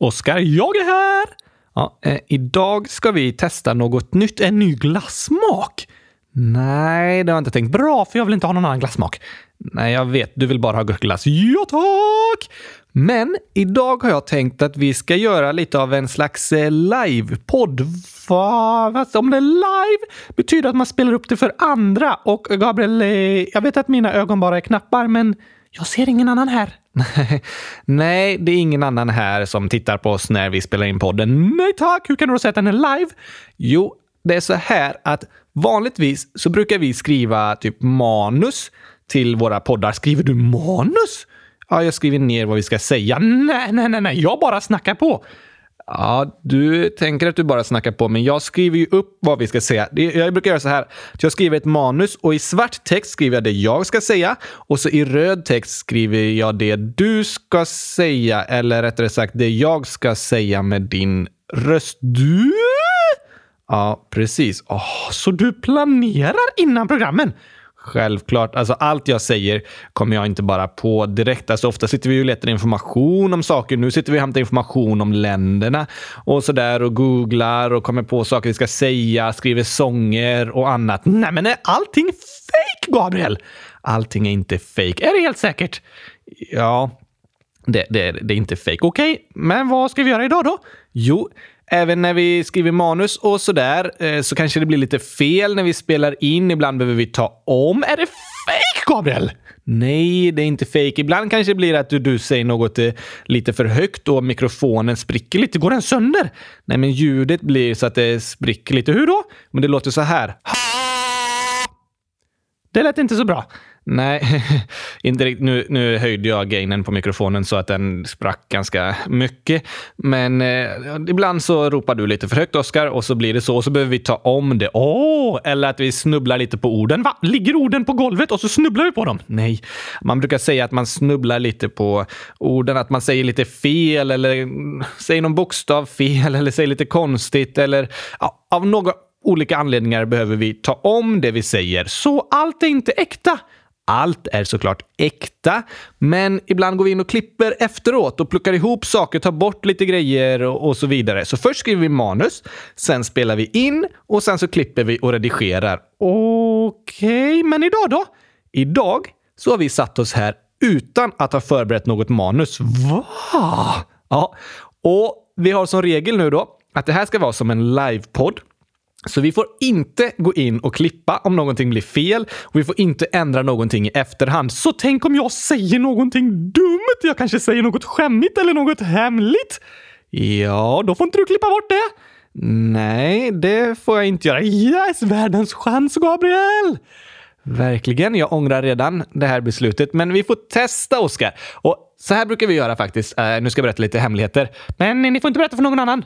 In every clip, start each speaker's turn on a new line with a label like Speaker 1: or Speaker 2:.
Speaker 1: Oskar, jag är här! Ja, eh, idag ska vi testa något nytt, en ny glassmak. Nej, det har jag inte tänkt. Bra, för jag vill inte ha någon annan glassmak. Nej, jag vet. Du vill bara ha gurkaglass. Ja, tack! Men idag har jag tänkt att vi ska göra lite av en slags eh, livepodd. Va? Fast om det är live betyder att man spelar upp det för andra. Och Gabriel, eh, jag vet att mina ögon bara är knappar, men jag ser ingen annan här. Nej, det är ingen annan här som tittar på oss när vi spelar in podden. Nej tack, hur kan du då säga att den är live? Jo, det är så här att vanligtvis så brukar vi skriva typ manus till våra poddar. Skriver du manus? Ja, jag skriver ner vad vi ska säga. Nej, nej, nej, nej, jag bara snackar på. Ja, du tänker att du bara snackar på, men jag skriver ju upp vad vi ska säga. Jag brukar göra så här. Jag skriver ett manus och i svart text skriver jag det jag ska säga och så i röd text skriver jag det du ska säga, eller rättare sagt det jag ska säga med din röst. Du? Ja, precis. Oh, så du planerar innan programmen? Självklart. Alltså allt jag säger kommer jag inte bara på direkt. Alltså ofta sitter vi och letar information om saker. Nu sitter vi och hämtar information om länderna och sådär och googlar och kommer på saker vi ska säga, skriver sånger och annat. Nej, men är allting fake, Gabriel? Allting är inte fake. Är det helt säkert? Ja, det, det, det är inte fake. Okej, okay, men vad ska vi göra idag då? Jo, Även när vi skriver manus och sådär eh, så kanske det blir lite fel när vi spelar in. Ibland behöver vi ta om. Är det fake, Gabriel? Nej, det är inte fake. Ibland kanske det blir att du, du säger något eh, lite för högt och mikrofonen spricker lite. Går den sönder? Nej, men ljudet blir så att det spricker lite. Hur då? Men det låter så här. Det lät inte så bra. Nej, inte riktigt. Nu, nu höjde jag gainen på mikrofonen så att den sprack ganska mycket. Men eh, ibland så ropar du lite för högt, Oskar, och så blir det så. Och så behöver vi ta om det. Åh! Oh, eller att vi snubblar lite på orden. Va? Ligger orden på golvet och så snubblar vi på dem? Nej, man brukar säga att man snubblar lite på orden. Att man säger lite fel eller säger någon bokstav fel eller säger lite konstigt eller ja, av några olika anledningar behöver vi ta om det vi säger. Så allt är inte äkta. Allt är såklart äkta, men ibland går vi in och klipper efteråt och plockar ihop saker, tar bort lite grejer och, och så vidare. Så först skriver vi manus, sen spelar vi in och sen så klipper vi och redigerar. Okej, okay, men idag då? Idag så har vi satt oss här utan att ha förberett något manus. Va? Ja, och vi har som regel nu då att det här ska vara som en livepodd så vi får inte gå in och klippa om någonting blir fel och vi får inte ändra någonting i efterhand. Så tänk om jag säger någonting dumt? Jag kanske säger något skämmigt eller något hemligt? Ja, då får inte du klippa bort det. Nej, det får jag inte göra. Yes, världens chans, Gabriel! Verkligen, jag ångrar redan det här beslutet, men vi får testa, Oskar. Och så här brukar vi göra faktiskt. Uh, nu ska jag berätta lite hemligheter. Men ni får inte berätta för någon annan.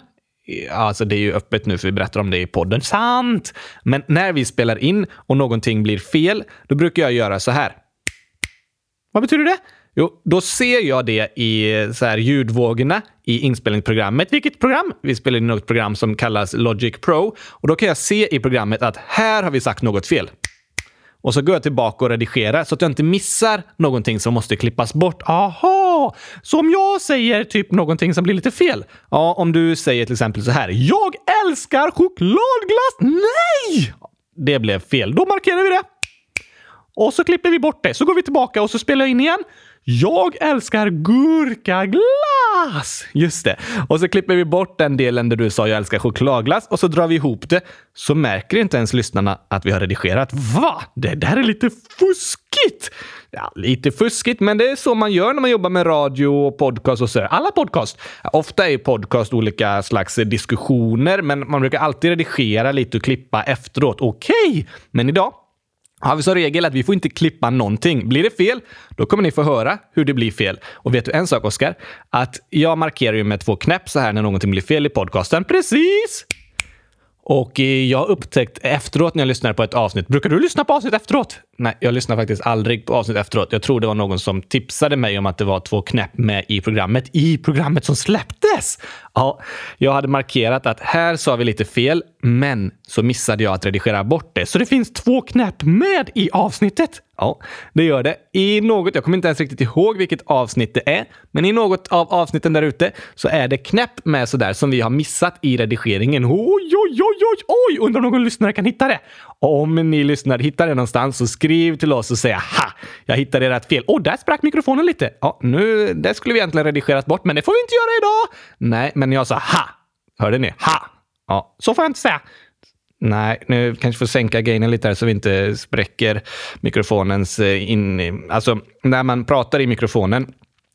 Speaker 1: Alltså det är ju öppet nu för vi berättar om det i podden. Sant! Men när vi spelar in och någonting blir fel, då brukar jag göra så här. Vad betyder det? Jo, då ser jag det i så här ljudvågorna i inspelningsprogrammet. Vilket program? Vi spelar in något program som kallas Logic Pro och då kan jag se i programmet att här har vi sagt något fel. Och så går jag tillbaka och redigerar så att jag inte missar någonting som måste klippas bort. Aha! Så om jag säger typ någonting som blir lite fel? Ja, om du säger till exempel så här. Jag älskar chokladglass! Nej! Det blev fel. Då markerar vi det. Och så klipper vi bort det. Så går vi tillbaka och så spelar jag in igen. Jag älskar gurkaglass! Just det. Och så klipper vi bort den delen där du sa jag älskar chokladglass och så drar vi ihop det. Så märker inte ens lyssnarna att vi har redigerat. Va? Det där är lite fuskigt! Ja, lite fuskigt, men det är så man gör när man jobbar med radio och podcast och så. Alla podcast. Ofta är podcast olika slags diskussioner, men man brukar alltid redigera lite och klippa efteråt. Okej, okay. men idag har vi som regel att vi får inte klippa någonting. Blir det fel, då kommer ni få höra hur det blir fel. Och vet du en sak, Oskar? Att jag markerar ju med två knäpp så här när någonting blir fel i podcasten. Precis! Och jag har upptäckt efteråt när jag lyssnar på ett avsnitt. Brukar du lyssna på avsnitt efteråt? Nej, jag lyssnade faktiskt aldrig på avsnitt efteråt. Jag tror det var någon som tipsade mig om att det var två knäpp med i programmet. I programmet som släpptes! Ja, jag hade markerat att här sa vi lite fel, men så missade jag att redigera bort det. Så det finns två knäpp med i avsnittet. Ja, det gör det. I något, jag kommer inte ens riktigt ihåg vilket avsnitt det är, men i något av avsnitten där ute så är det knäpp med sådär som vi har missat i redigeringen. Oj, oj, oj, oj, oj! Undrar om någon lyssnare kan hitta det? Om ni lyssnare hittar det någonstans så skriv till oss och säg ha! Jag hittade rätt fel. Och där sprack mikrofonen lite. Ja, nu, det skulle vi egentligen redigerat bort, men det får vi inte göra idag. Nej, men jag sa ha! Hörde ni? Ha! Ja, så får jag inte säga. Nej, nu kanske får sänka gainen lite här så vi inte spräcker mikrofonens eh, in... Alltså, när man pratar i mikrofonen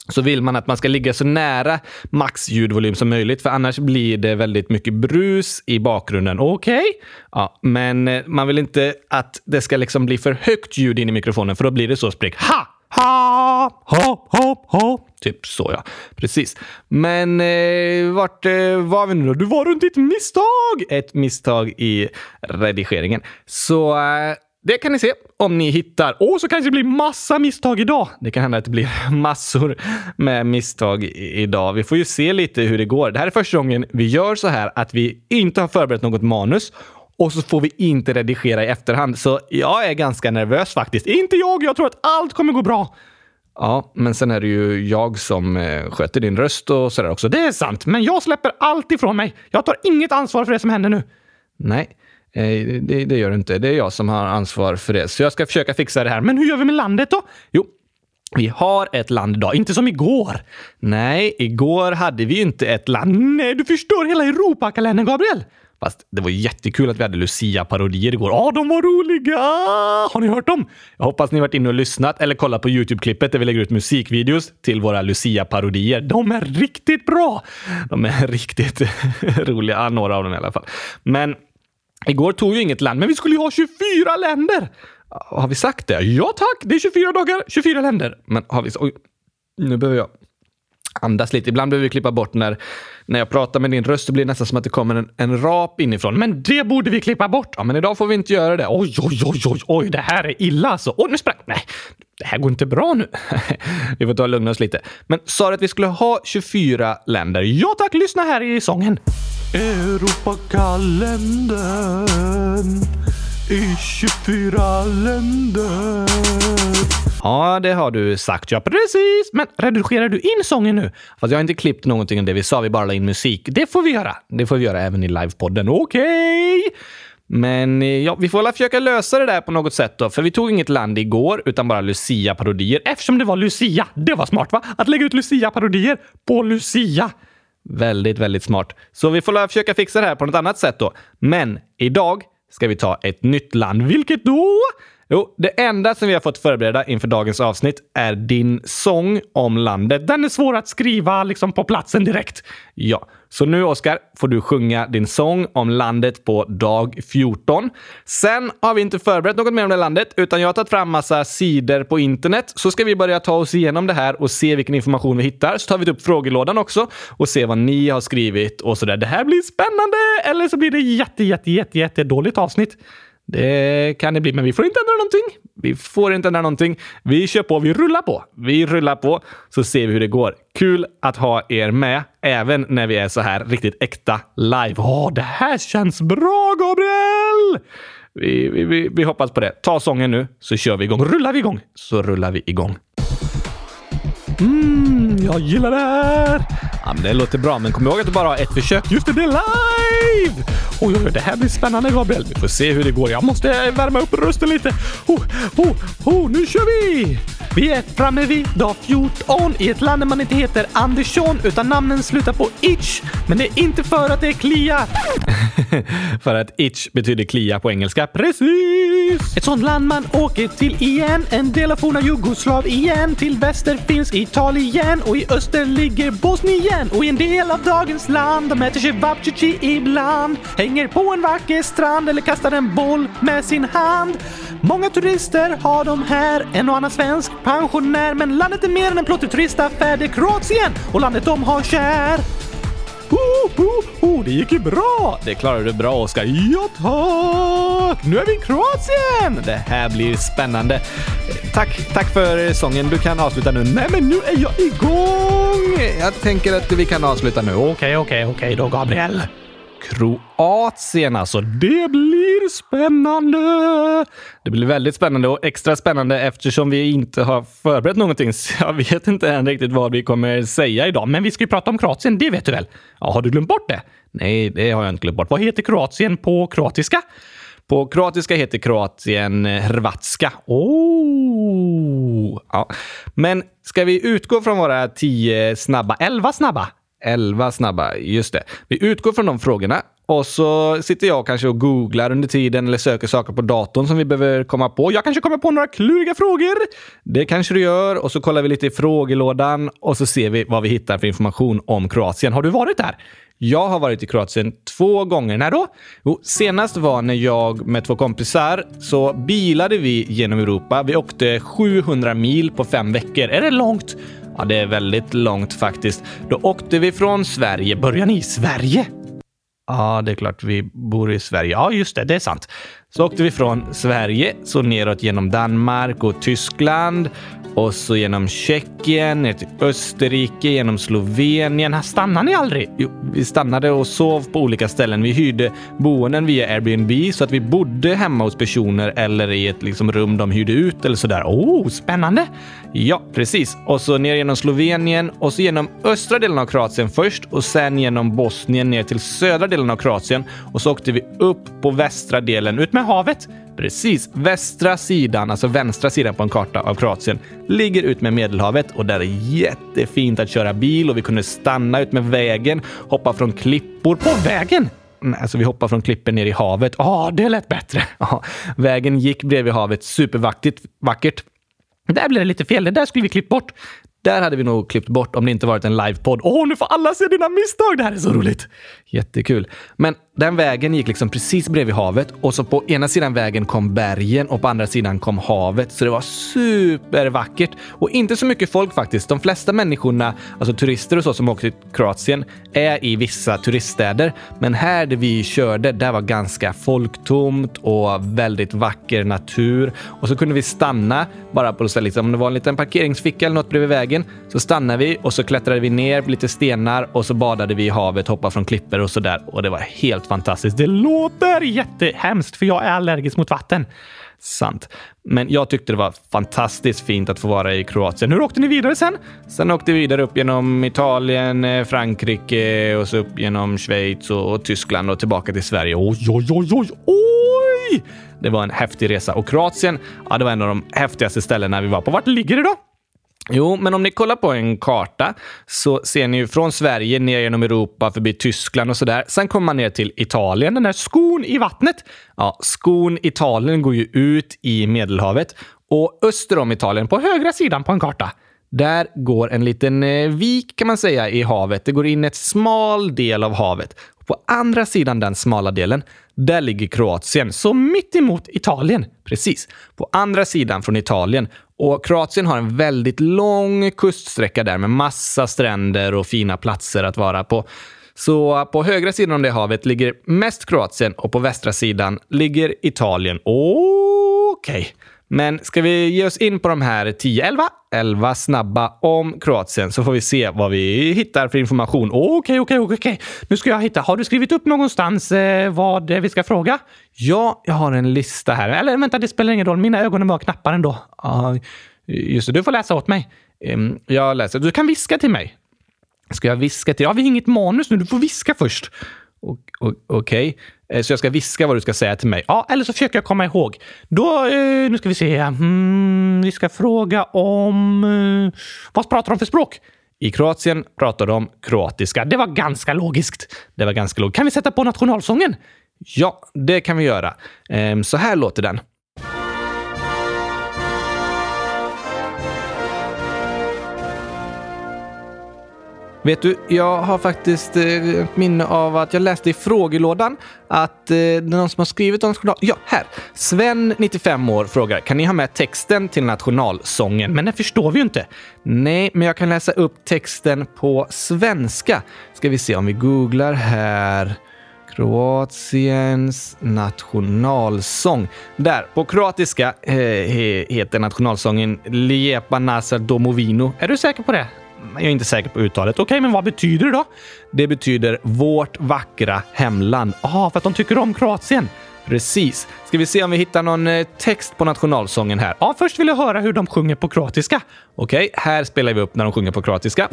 Speaker 1: så vill man att man ska ligga så nära max ljudvolym som möjligt, för annars blir det väldigt mycket brus i bakgrunden. Okej? Okay? Ja, men eh, man vill inte att det ska liksom bli för högt ljud in i mikrofonen, för då blir det så sprick. Ha! Ha! Ha! Ha! Ha! Typ så ja. Precis. Men eh, vart eh, var vi nu då? Du var runt ett misstag! Ett misstag i redigeringen. Så eh, det kan ni se om ni hittar. Och så kanske det blir massa misstag idag. Det kan hända att det blir massor med misstag idag. Vi får ju se lite hur det går. Det här är första gången vi gör så här att vi inte har förberett något manus och så får vi inte redigera i efterhand. Så jag är ganska nervös faktiskt. Inte jag, jag tror att allt kommer gå bra. Ja, men sen är det ju jag som eh, sköter din röst och sådär också. Det är sant, men jag släpper allt ifrån mig. Jag tar inget ansvar för det som händer nu. Nej, eh, det, det gör du inte. Det är jag som har ansvar för det, så jag ska försöka fixa det här. Men hur gör vi med landet då? Jo, vi har ett land idag, inte som igår. Nej, igår hade vi inte ett land. Nej, du förstår hela Europakalendern, Gabriel. Fast det var jättekul att vi hade Lucia-parodier igår. Ja, de var roliga! Ah, har ni hört dem? Jag hoppas ni varit inne och lyssnat eller kollat på Youtube-klippet där vi lägger ut musikvideos till våra Lucia-parodier. De är riktigt bra! De är riktigt roliga, några av dem i alla fall. Men igår tog vi inget land, men vi skulle ju ha 24 länder! Har vi sagt det? Ja tack! Det är 24 dagar, 24 länder. Men har vi... Oj, nu behöver jag andas lite. Ibland behöver vi klippa bort när, när jag pratar med din röst Det blir nästan som att det kommer en, en rap inifrån. Men det borde vi klippa bort! Ja, men idag får vi inte göra det. Oj, oj, oj, oj, oj, det här är illa alltså. Oj, nu sprack... Nej, det här går inte bra nu. vi får ta och lugna oss lite. Men sa du att vi skulle ha 24 länder? Ja tack, lyssna här i sången. Europakalendern i 24 länder. Ja, det har du sagt. Ja, precis. Men redigerar du in sången nu? Fast jag har inte klippt någonting av det vi sa. Vi bara la in musik. Det får vi göra. Det får vi göra även i livepodden. Okej! Okay. Men ja, vi får väl försöka lösa det där på något sätt då, för vi tog inget land igår utan bara Lucia-parodier eftersom det var Lucia. Det var smart va? Att lägga ut Lucia-parodier på Lucia. Väldigt, väldigt smart. Så vi får väl försöka fixa det här på något annat sätt då. Men idag ska vi ta ett nytt land. Vilket då? Jo, det enda som vi har fått förbereda inför dagens avsnitt är din sång om landet. Den är svår att skriva liksom på platsen direkt. Ja, så nu Oskar får du sjunga din sång om landet på dag 14. Sen har vi inte förberett något mer om det landet, utan jag har tagit fram massa sidor på internet. Så ska vi börja ta oss igenom det här och se vilken information vi hittar. Så tar vi upp frågelådan också och ser vad ni har skrivit och sådär. Det här blir spännande! Eller så blir det jätte, jätte, jätte, jätte dåligt avsnitt. Det kan det bli, men vi får inte ändra någonting. Vi får inte ändra någonting. Vi kör på, vi rullar på. Vi rullar på, så ser vi hur det går. Kul att ha er med, även när vi är så här riktigt äkta live. Åh, det här känns bra, Gabriel! Vi, vi, vi, vi hoppas på det. Ta sången nu, så kör vi igång. Rullar vi igång, så rullar vi igång. Mm, jag gillar det här! Ja, men det låter bra, men kom ihåg att du bara har ett försök. Just det, det är live! Oj, oj, det här blir spännande, Gabriel. Vi får se hur det går. Jag måste värma upp rösten lite. Oh, oh, oh, nu kör vi! Vi är framme vid dag 14 i ett land där man inte heter Andersson utan namnen slutar på itch. Men det är inte för att det är klia. för att itch betyder klia på engelska. Precis! Ett sånt land man åker till igen. En del av forna Jugoslavien. Till väster finns Italien och i öster ligger Bosnien. Och i en del av dagens land de äter kebabchichi ibland. Hänger på en vacker strand eller kastar en boll med sin hand. Många turister har de här, en och annan svensk pensionär. Men landet är mer än en plottig turistaffär. Det är Kroatien och landet de har kär. Oh, oh, oh, det gick ju bra! Det klarade du bra, Oskar. Ja, tack! Nu är vi i Kroatien! Det här blir spännande. Tack, tack för sången. Du kan avsluta nu. Nej, men nu är jag igång! Jag tänker att vi kan avsluta nu. Okej, okej, okej då, Gabriel. Kroatien alltså. Det blir spännande! Det blir väldigt spännande och extra spännande eftersom vi inte har förberett någonting. Så jag vet inte än riktigt vad vi kommer säga idag. Men vi ska ju prata om Kroatien, det vet du väl? Ja, har du glömt bort det? Nej, det har jag inte glömt bort. Vad heter Kroatien på kroatiska? På kroatiska heter Kroatien Hrvatska. Oh! Ja. Men ska vi utgå från våra tio snabba, elva snabba? 11 snabba, just det. Vi utgår från de frågorna och så sitter jag kanske och googlar under tiden eller söker saker på datorn som vi behöver komma på. Jag kanske kommer på några kluriga frågor. Det kanske du gör och så kollar vi lite i frågelådan och så ser vi vad vi hittar för information om Kroatien. Har du varit där? Jag har varit i Kroatien två gånger. När då? Jo, senast var när jag med två kompisar så bilade vi genom Europa. Vi åkte 700 mil på fem veckor. Är det långt? Ja, det är väldigt långt faktiskt. Då åkte vi från Sverige. Börjar ni i Sverige? Ja, det är klart vi bor i Sverige. Ja, just det, det är sant. Så åkte vi från Sverige, så neråt genom Danmark och Tyskland och så genom Tjeckien, ner till Österrike, genom Slovenien. Här stannade ni aldrig? Jo, vi stannade och sov på olika ställen. Vi hyrde boenden via Airbnb så att vi bodde hemma hos personer eller i ett liksom, rum de hyrde ut eller sådär. Oh, spännande! Ja, precis. Och så ner genom Slovenien och så genom östra delen av Kroatien först och sen genom Bosnien ner till södra delen av Kroatien och så åkte vi upp på västra delen ut med havet. Precis. Västra sidan, alltså vänstra sidan på en karta av Kroatien, ligger ut med Medelhavet och där är jättefint att köra bil och vi kunde stanna ut med vägen, hoppa från klippor på vägen. Mm, alltså vi hoppar från klippen ner i havet. Ja, ah, det lät bättre. Ah, vägen gick bredvid havet. Supervackert. Vackert. Där blev det lite fel. Det där skulle vi klippt bort. Där hade vi nog klippt bort om det inte varit en livepodd. Åh, nu får alla se dina misstag! Det här är så roligt! Jättekul. Men den vägen gick liksom precis bredvid havet och så på ena sidan vägen kom bergen och på andra sidan kom havet. Så det var supervackert och inte så mycket folk faktiskt. De flesta människorna, alltså turister och så som åker till Kroatien, är i vissa turiststäder. Men här där vi körde, där var ganska folktomt och väldigt vacker natur. Och så kunde vi stanna bara på stället. Liksom, om det var en liten parkeringsficka eller något bredvid vägen så stannade vi och så klättrade vi ner på lite stenar och så badade vi i havet, hoppade från klippor och så där. Och det var helt fantastiskt. Det låter jättehemskt för jag är allergisk mot vatten. Sant. Men jag tyckte det var fantastiskt fint att få vara i Kroatien. Hur åkte ni vidare sen? Sen åkte vi vidare upp genom Italien, eh, Frankrike och så upp genom Schweiz och, och Tyskland och tillbaka till Sverige. Oj, oj, oj, oj, oj! Det var en häftig resa och Kroatien, ja, det var en av de häftigaste ställena vi var på. Vart ligger det då? Jo, men om ni kollar på en karta så ser ni ju från Sverige ner genom Europa förbi Tyskland och sådär. Sen kommer man ner till Italien, den där skon i vattnet. Ja, skon Italien går ju ut i Medelhavet och öster om Italien på högra sidan på en karta. Där går en liten eh, vik kan man säga i havet. Det går in ett smal del av havet. På andra sidan den smala delen, där ligger Kroatien, så mitt emot Italien. Precis. På andra sidan från Italien och Kroatien har en väldigt lång kuststräcka där med massa stränder och fina platser att vara på. Så på högra sidan om det havet ligger mest Kroatien och på västra sidan ligger Italien. Okej. Okay. Men ska vi ge oss in på de här 10, 11, 11 snabba om Kroatien så får vi se vad vi hittar för information. Okej, okej, okej. Nu ska jag hitta. Har du skrivit upp någonstans eh, vad vi ska fråga? Ja, jag har en lista här. Eller vänta, det spelar ingen roll. Mina ögon är bara knappar ändå. Uh, just det, du får läsa åt mig. Um, jag läser. Du kan viska till mig. Ska jag viska till? Ja, vi har inget manus nu. Du får viska först. Okej. Okay. Eh, så jag ska viska vad du ska säga till mig. Ja, eller så försöker jag komma ihåg. Då, eh, nu ska vi se. Mm, vi ska fråga om... Eh, vad pratar de för språk? I Kroatien pratar de kroatiska. Det var ganska logiskt. Det var ganska logiskt. Kan vi sätta på nationalsången? Ja, det kan vi göra. Eh, så här låter den. Vet du, jag har faktiskt eh, ett minne av att jag läste i frågelådan att eh, det är någon som har skrivit om national... Ja, här! Sven, 95 år, frågar kan ni ha med texten till nationalsången? Men det förstår vi ju inte. Nej, men jag kan läsa upp texten på svenska. Ska vi se om vi googlar här. Kroatiens nationalsång. Där, på kroatiska eh, heter nationalsången Lijepa Nasar Domovino. Är du säker på det? Jag är inte säker på uttalet. Okej, okay, men vad betyder det då? Det betyder vårt vackra hemland. Ja, för att de tycker om Kroatien. Precis. Ska vi se om vi hittar någon eh, text på nationalsången här? Ja, först vill jag höra hur de sjunger på kroatiska. Okej, okay, här spelar vi upp när de sjunger på kroatiska.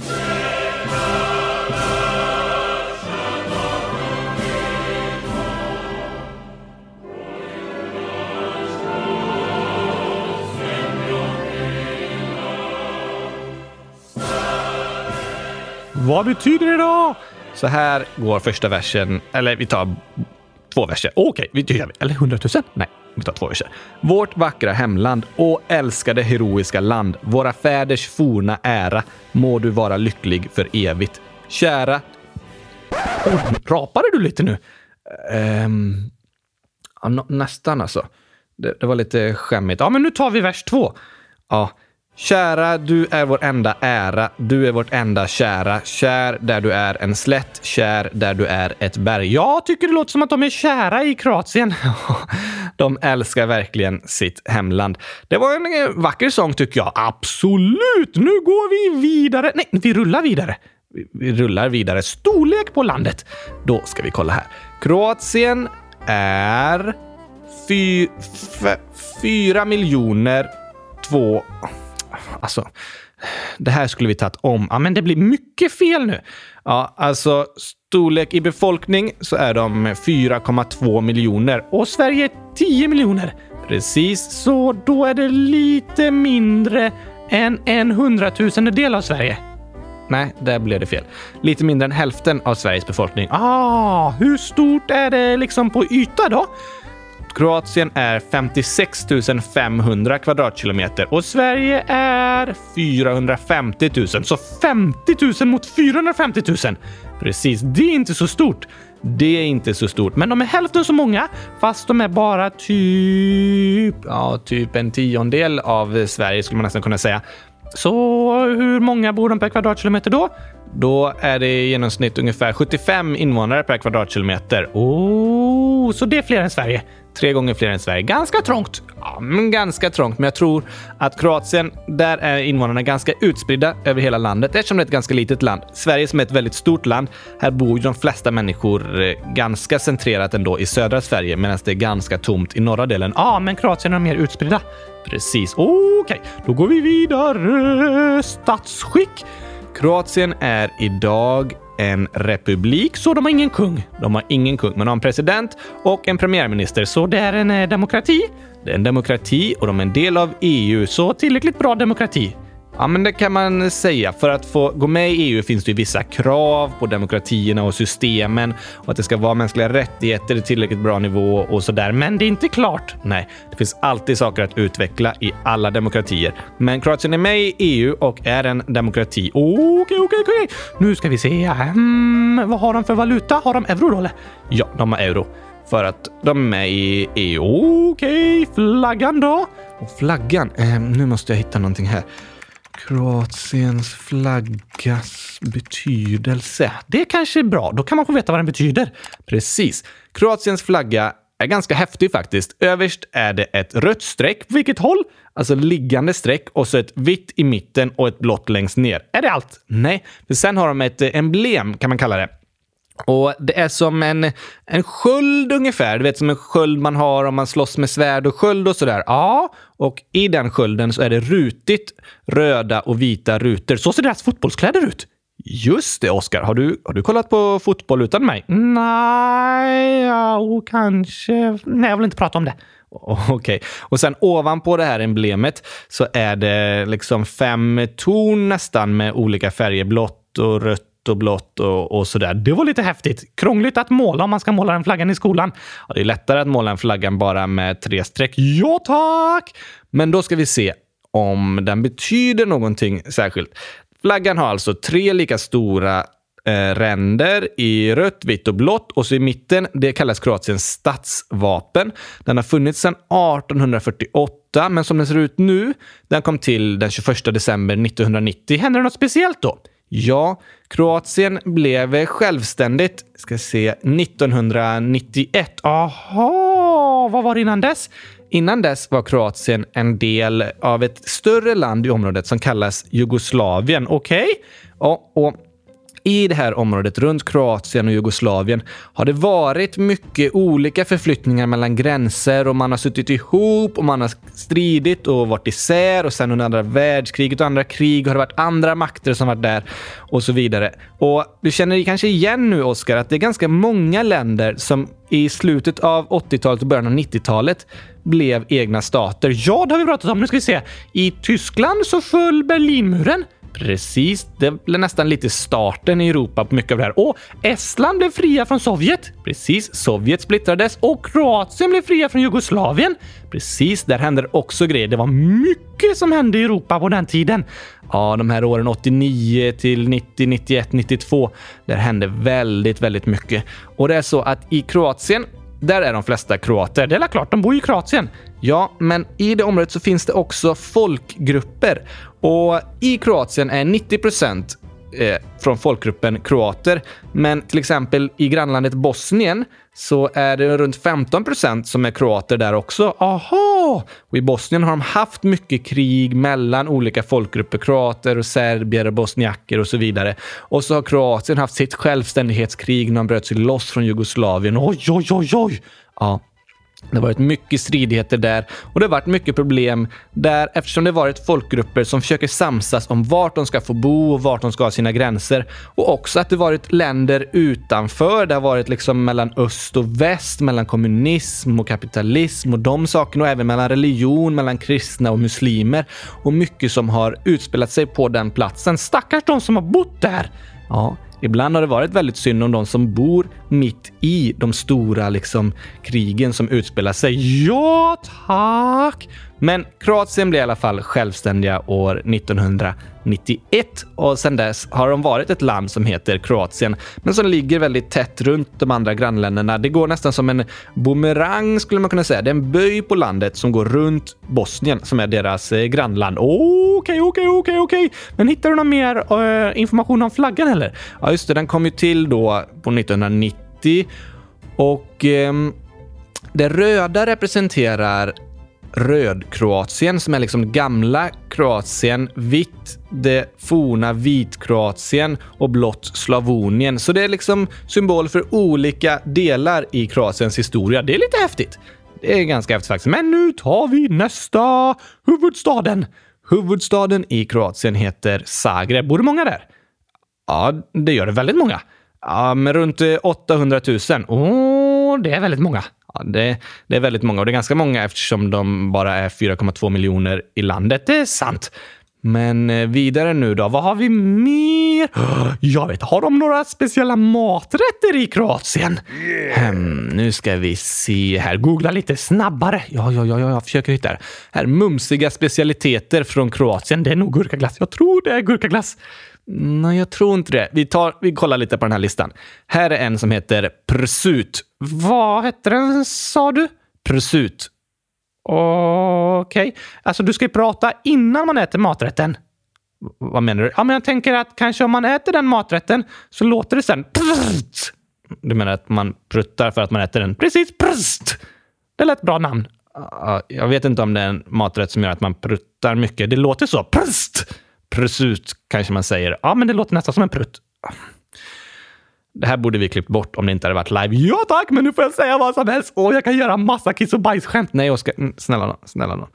Speaker 1: Vad betyder det då? Så här går första versen, eller vi tar två verser. Okej, okay, det gör vi. Eller hundratusen? Nej, vi tar två verser. Vårt vackra hemland och älskade heroiska land, våra fäders forna ära, må du vara lycklig för evigt. Kära... Oh, rapade du lite nu? Um, ja, nästan alltså. Det, det, var lite skämmigt. Ja, men nu tar vi vers två. Ja, Kära, du är vår enda ära, du är vårt enda kära. Kär där du är en slätt, kär där du är ett berg. Jag tycker det låter som att de är kära i Kroatien. de älskar verkligen sitt hemland. Det var en eh, vacker sång tycker jag. Absolut! Nu går vi vidare. Nej, vi rullar vidare. Vi rullar vidare. Storlek på landet. Då ska vi kolla här. Kroatien är fy, fyra miljoner två alltså, det här skulle vi tagit om. Ja, men det blir mycket fel nu. Ja, alltså storlek i befolkning så är de 4,2 miljoner och Sverige 10 miljoner. Precis, så då är det lite mindre än en hundratusendel av Sverige. Nej, där blev det fel. Lite mindre än hälften av Sveriges befolkning. Ah, hur stort är det liksom på yta då? Kroatien är 56 500 kvadratkilometer och Sverige är 450 000. Så 50 000 mot 450 000. Precis, det är inte så stort. Det är inte så stort, men de är hälften så många fast de är bara typ, ja, typ en tiondel av Sverige skulle man nästan kunna säga. Så hur många bor de per kvadratkilometer då? Då är det i genomsnitt ungefär 75 invånare per kvadratkilometer. Oh, så det är fler än Sverige. Tre gånger fler än Sverige. Ganska trångt. Ja, men ganska trångt. Men jag tror att Kroatien, där är invånarna ganska utspridda över hela landet eftersom det är ett ganska litet land. Sverige som är ett väldigt stort land. Här bor ju de flesta människor eh, ganska centrerat ändå i södra Sverige medan det är ganska tomt i norra delen. Ja, men Kroatien är mer utspridda. Precis. Okej, okay. då går vi vidare. Statsskick. Kroatien är idag en republik, så de har ingen kung. De har ingen kung, men de har en president och en premiärminister, så det är en eh, demokrati. Det är en demokrati och de är en del av EU, så tillräckligt bra demokrati. Ja, men det kan man säga. För att få gå med i EU finns det ju vissa krav på demokratierna och systemen och att det ska vara mänskliga rättigheter i tillräckligt bra nivå och så där. Men det är inte klart. Nej, det finns alltid saker att utveckla i alla demokratier. Men Kroatien är med i EU och är en demokrati. Okej, okej, okej. Nu ska vi se. Mm, vad har de för valuta? Har de euro då eller? Ja, de har euro för att de är med i EU. Okej, flaggan då? Och flaggan? Eh, nu måste jag hitta någonting här. Kroatiens flaggas betydelse. Det kanske är bra. Då kan man få veta vad den betyder. Precis. Kroatiens flagga är ganska häftig faktiskt. Överst är det ett rött streck. På vilket håll? Alltså liggande streck och så ett vitt i mitten och ett blått längst ner. Är det allt? Nej, för sen har de ett eh, emblem kan man kalla det. Och Det är som en, en sköld ungefär. Du vet som en sköld man har om man slåss med svärd och sköld och sådär. Ja, och i den skölden så är det rutigt röda och vita rutor. Så ser deras fotbollskläder ut. Just det, Oskar. Har du, har du kollat på fotboll utan mig? Nej, ja, kanske. Nej, jag vill inte prata om det. Okej. Okay. Och sen ovanpå det här emblemet så är det liksom fem torn nästan med olika färger. Blått och rött och blått och, och sådär. Det var lite häftigt. Krångligt att måla om man ska måla den flaggan i skolan. Ja, det är lättare att måla en flaggan bara med tre streck. Ja, tack! Men då ska vi se om den betyder någonting särskilt. Flaggan har alltså tre lika stora eh, ränder i rött, vitt och blått och så i mitten, det kallas Kroatiens statsvapen. Den har funnits sedan 1848, men som den ser ut nu, den kom till den 21 december 1990. Hände det något speciellt då? Ja, Kroatien blev självständigt, ska se, 1991. Aha, vad var det innan dess? Innan dess var Kroatien en del av ett större land i området som kallas Jugoslavien. Okej? Okay? Och, och i det här området runt Kroatien och Jugoslavien har det varit mycket olika förflyttningar mellan gränser och man har suttit ihop och man har stridit och varit isär och sen under andra världskriget och andra krig har det varit andra makter som varit där och så vidare. Och du känner kanske igen nu, Oskar, att det är ganska många länder som i slutet av 80-talet och början av 90-talet blev egna stater. Ja, det har vi pratat om. Nu ska vi se. I Tyskland så föll Berlinmuren. Precis, det blev nästan lite starten i Europa på mycket av det här. Och Estland blev fria från Sovjet. Precis, Sovjet splittrades och Kroatien blev fria från Jugoslavien. Precis, där hände också grejer. Det var mycket som hände i Europa på den tiden. Ja, de här åren 89 till 90, 91, 92. Där hände väldigt, väldigt mycket. Och det är så att i Kroatien där är de flesta kroater. Det är klart, de bor ju i Kroatien. Ja, men i det området så finns det också folkgrupper. Och i Kroatien är 90 procent eh, från folkgruppen kroater. Men till exempel i grannlandet Bosnien så är det runt 15 procent som är kroater där också. Aha! Och i Bosnien har de haft mycket krig mellan olika folkgrupper. Kroater och serbier och bosniaker och så vidare. Och så har Kroatien haft sitt självständighetskrig när de bröt sig loss från Jugoslavien. Oj, oj, oj, oj! Ja, det har varit mycket stridigheter där och det har varit mycket problem där eftersom det varit folkgrupper som försöker samsas om vart de ska få bo och vart de ska ha sina gränser. Och också att det varit länder utanför. Det har varit liksom mellan öst och väst, mellan kommunism och kapitalism och de sakerna och även mellan religion, mellan kristna och muslimer. Och mycket som har utspelat sig på den platsen. Stackars de som har bott där! Ja, Ibland har det varit väldigt synd om de som bor mitt i de stora liksom, krigen som utspelar sig. Ja, tack! Men Kroatien blev i alla fall självständiga år 1991 och sedan dess har de varit ett land som heter Kroatien, men som ligger väldigt tätt runt de andra grannländerna. Det går nästan som en bumerang skulle man kunna säga. Det är en böj på landet som går runt Bosnien som är deras eh, grannland. Okej, okej, okej, okej. Men hittar du någon mer uh, information om flaggan eller? Ja, just det. Den kom ju till då på 1990 och um, det röda representerar Röd-Kroatien, som är liksom gamla Kroatien, vitt det forna Vit-Kroatien och blått Slavonien. Så det är liksom symbol för olika delar i Kroatiens historia. Det är lite häftigt. Det är ganska häftigt faktiskt. Men nu tar vi nästa huvudstaden. Huvudstaden i Kroatien heter Zagreb. Bor det många där? Ja, det gör det väldigt många. Ja, men runt eh, 800 000. Åh, oh, det är väldigt många. Ja, det, det, är väldigt många och det är ganska många eftersom de bara är 4,2 miljoner i landet. Det är sant. Men eh, vidare nu då. Vad har vi mer? Jag vet, har de några speciella maträtter i Kroatien? Yeah. Hmm, nu ska vi se här. Googla lite snabbare. Ja, ja, ja, jag försöker hitta det. Här, mumsiga specialiteter från Kroatien. Det är nog gurkaglass. Jag tror det är gurkaglass. Nej, jag tror inte det. Vi, tar, vi kollar lite på den här listan. Här är en som heter Prsut. Vad hette den, sa du? Prsut. Okej. Okay. Alltså, du ska ju prata innan man äter maträtten. Vad menar du? Ja, men jag tänker att kanske om man äter den maträtten så låter det sen prst. Du menar att man pruttar för att man äter den? Precis, prst! Det lät bra namn. Jag vet inte om det är en maträtt som gör att man pruttar mycket. Det låter så. Prst! Prusut kanske man säger. Ja, men det låter nästan som en prutt. Det här borde vi klippt bort om det inte hade varit live. Ja tack, men nu får jag säga vad som helst och jag kan göra massa kiss och bajsskämt. Nej, Oskar. Mm, snälla nån. Snälla nån.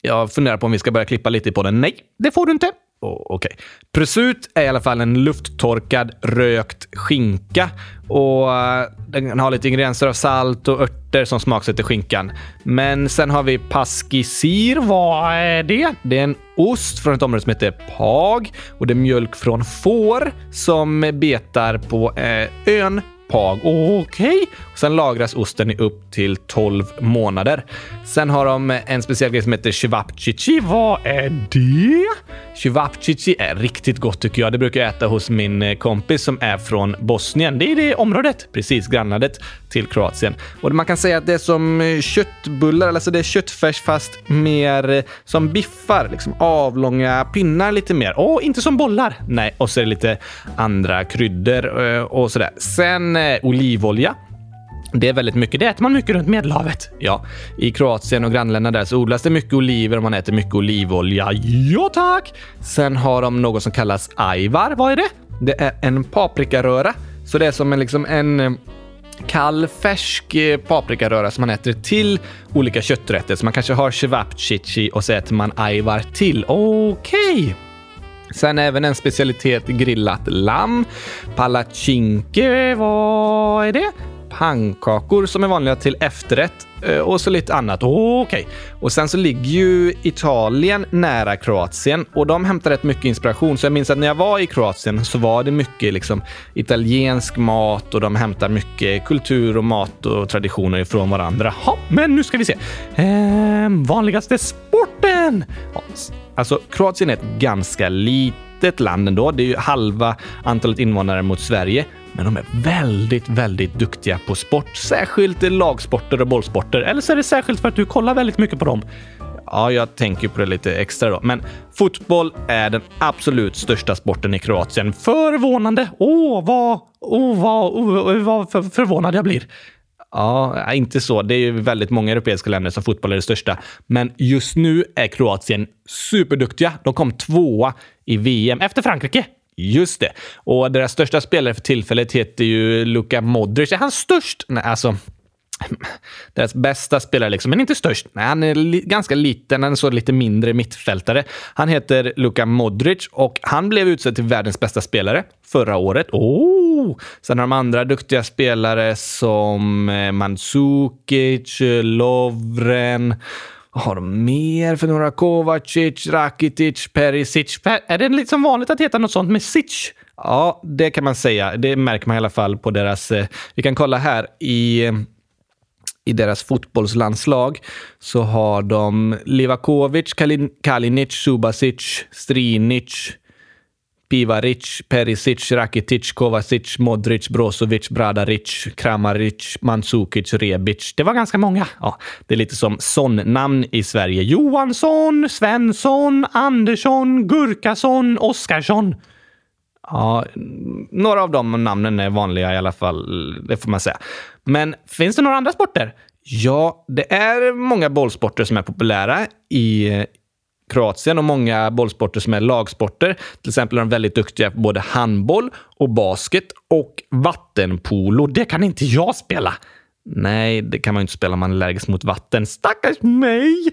Speaker 1: Jag funderar på om vi ska börja klippa lite på den. Nej, det får du inte. Oh, Okej. Okay. Presut är i alla fall en lufttorkad rökt skinka och eh, den har lite ingredienser av salt och örter som smaksätter skinkan. Men sen har vi pasquisir. Vad är det? Det är en ost från ett område som heter Pag och det är mjölk från får som betar på eh, ön Pag. Okej. Okay. Sen lagras osten i upp till 12 månader. Sen har de en speciell grej som heter Chivapchichi. Vad är det? Chivapchichi är riktigt gott tycker jag. Det brukar jag äta hos min eh, kompis som är från Bosnien. Det är det området, precis grannlandet till Kroatien. Och man kan säga att det är som eh, köttbullar, alltså det är köttfärs fast mer eh, som biffar. Liksom avlånga pinnar lite mer. Och inte som bollar. Nej, och så är det lite andra kryddor och sådär. Sen eh, olivolja. Det är väldigt mycket. Det äter man mycket runt Medelhavet. Ja, i Kroatien och grannländerna där så odlas det mycket oliver och man äter mycket olivolja. Ja, tack! Sen har de något som kallas ajvar. Vad är det? Det är en paprikaröra. Så det är som en, liksom en eh, kall, färsk eh, paprikaröra som man äter till olika kötträtter. Så man kanske har cevapcici och så äter man ajvar till. Okej! Okay. Sen även en specialitet grillat lamm. Palacinke, vad är det? Pannkakor som är vanliga till efterrätt Eh, och så lite annat. Oh, Okej. Okay. Och sen så ligger ju Italien nära Kroatien och de hämtar rätt mycket inspiration. Så jag minns att när jag var i Kroatien så var det mycket liksom italiensk mat och de hämtar mycket kultur och mat och traditioner ifrån varandra. Ha, men nu ska vi se. Ehm, vanligaste sporten? Alltså, Kroatien är ett ganska litet land ändå. Det är ju halva antalet invånare mot Sverige. Men de är väldigt, väldigt duktiga på sport. Särskilt lagsporter och bollsporter. Eller så är det särskilt för att du kollar väldigt mycket på dem. Ja, jag tänker på det lite extra då. Men fotboll är den absolut största sporten i Kroatien. Förvånande! Åh, oh, vad, oh, vad, oh, vad för, förvånad jag blir. Ja, inte så. Det är ju väldigt många europeiska länder som fotboll är det största. Men just nu är Kroatien superduktiga. De kom tvåa i VM efter Frankrike. Just det. Och deras största spelare för tillfället heter ju Luka Modric. Är han störst? Nej, alltså deras bästa spelare, liksom, men inte störst. Nej, han är li ganska liten, han är så lite mindre mittfältare. Han heter Luka Modric och han blev utsedd till världens bästa spelare förra året. Oh! Sen har de andra duktiga spelare som eh, Mandzukic, eh, Lovren, vad har de mer för några? Kovacic, Rakitic, Perisic. Är det liksom vanligt att heta något sånt med Sic? Ja, det kan man säga. Det märker man i alla fall på deras... Eh, vi kan kolla här i i deras fotbollslandslag så har de Livakovic, Kalinic, Subasic, Strinic, Pivaric, Perisic, Rakitic, Kovacic, Modric, Brozovic, Bradaric, Kramaric, Mandzukic, Rebic. Det var ganska många. Ja, det är lite som son-namn i Sverige. Johansson, Svensson, Andersson, Gurkason, Oskarsson. Ja, några av de namnen är vanliga i alla fall, det får man säga. Men finns det några andra sporter? Ja, det är många bollsporter som är populära i Kroatien och många bollsporter som är lagsporter. Till exempel är de väldigt duktiga på både handboll och basket och vattenpolo. Det kan inte jag spela. Nej, det kan man ju inte spela om man är allergisk mot vatten. Stackars mig!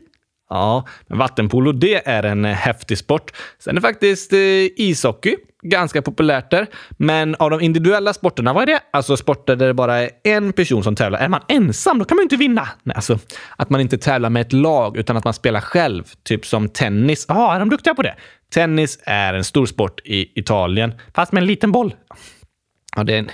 Speaker 1: Ja, men vattenpolo, det är en eh, häftig sport. Sen är det faktiskt eh, ishockey ganska populärt där. Men av de individuella sporterna, vad är det? Alltså sporter där det bara är en person som tävlar. Är man ensam, då kan man ju inte vinna. Nej, alltså att man inte tävlar med ett lag, utan att man spelar själv. Typ som tennis. Ja, är de duktiga på det? Tennis är en stor sport i Italien, fast med en liten boll. Ja, det är en,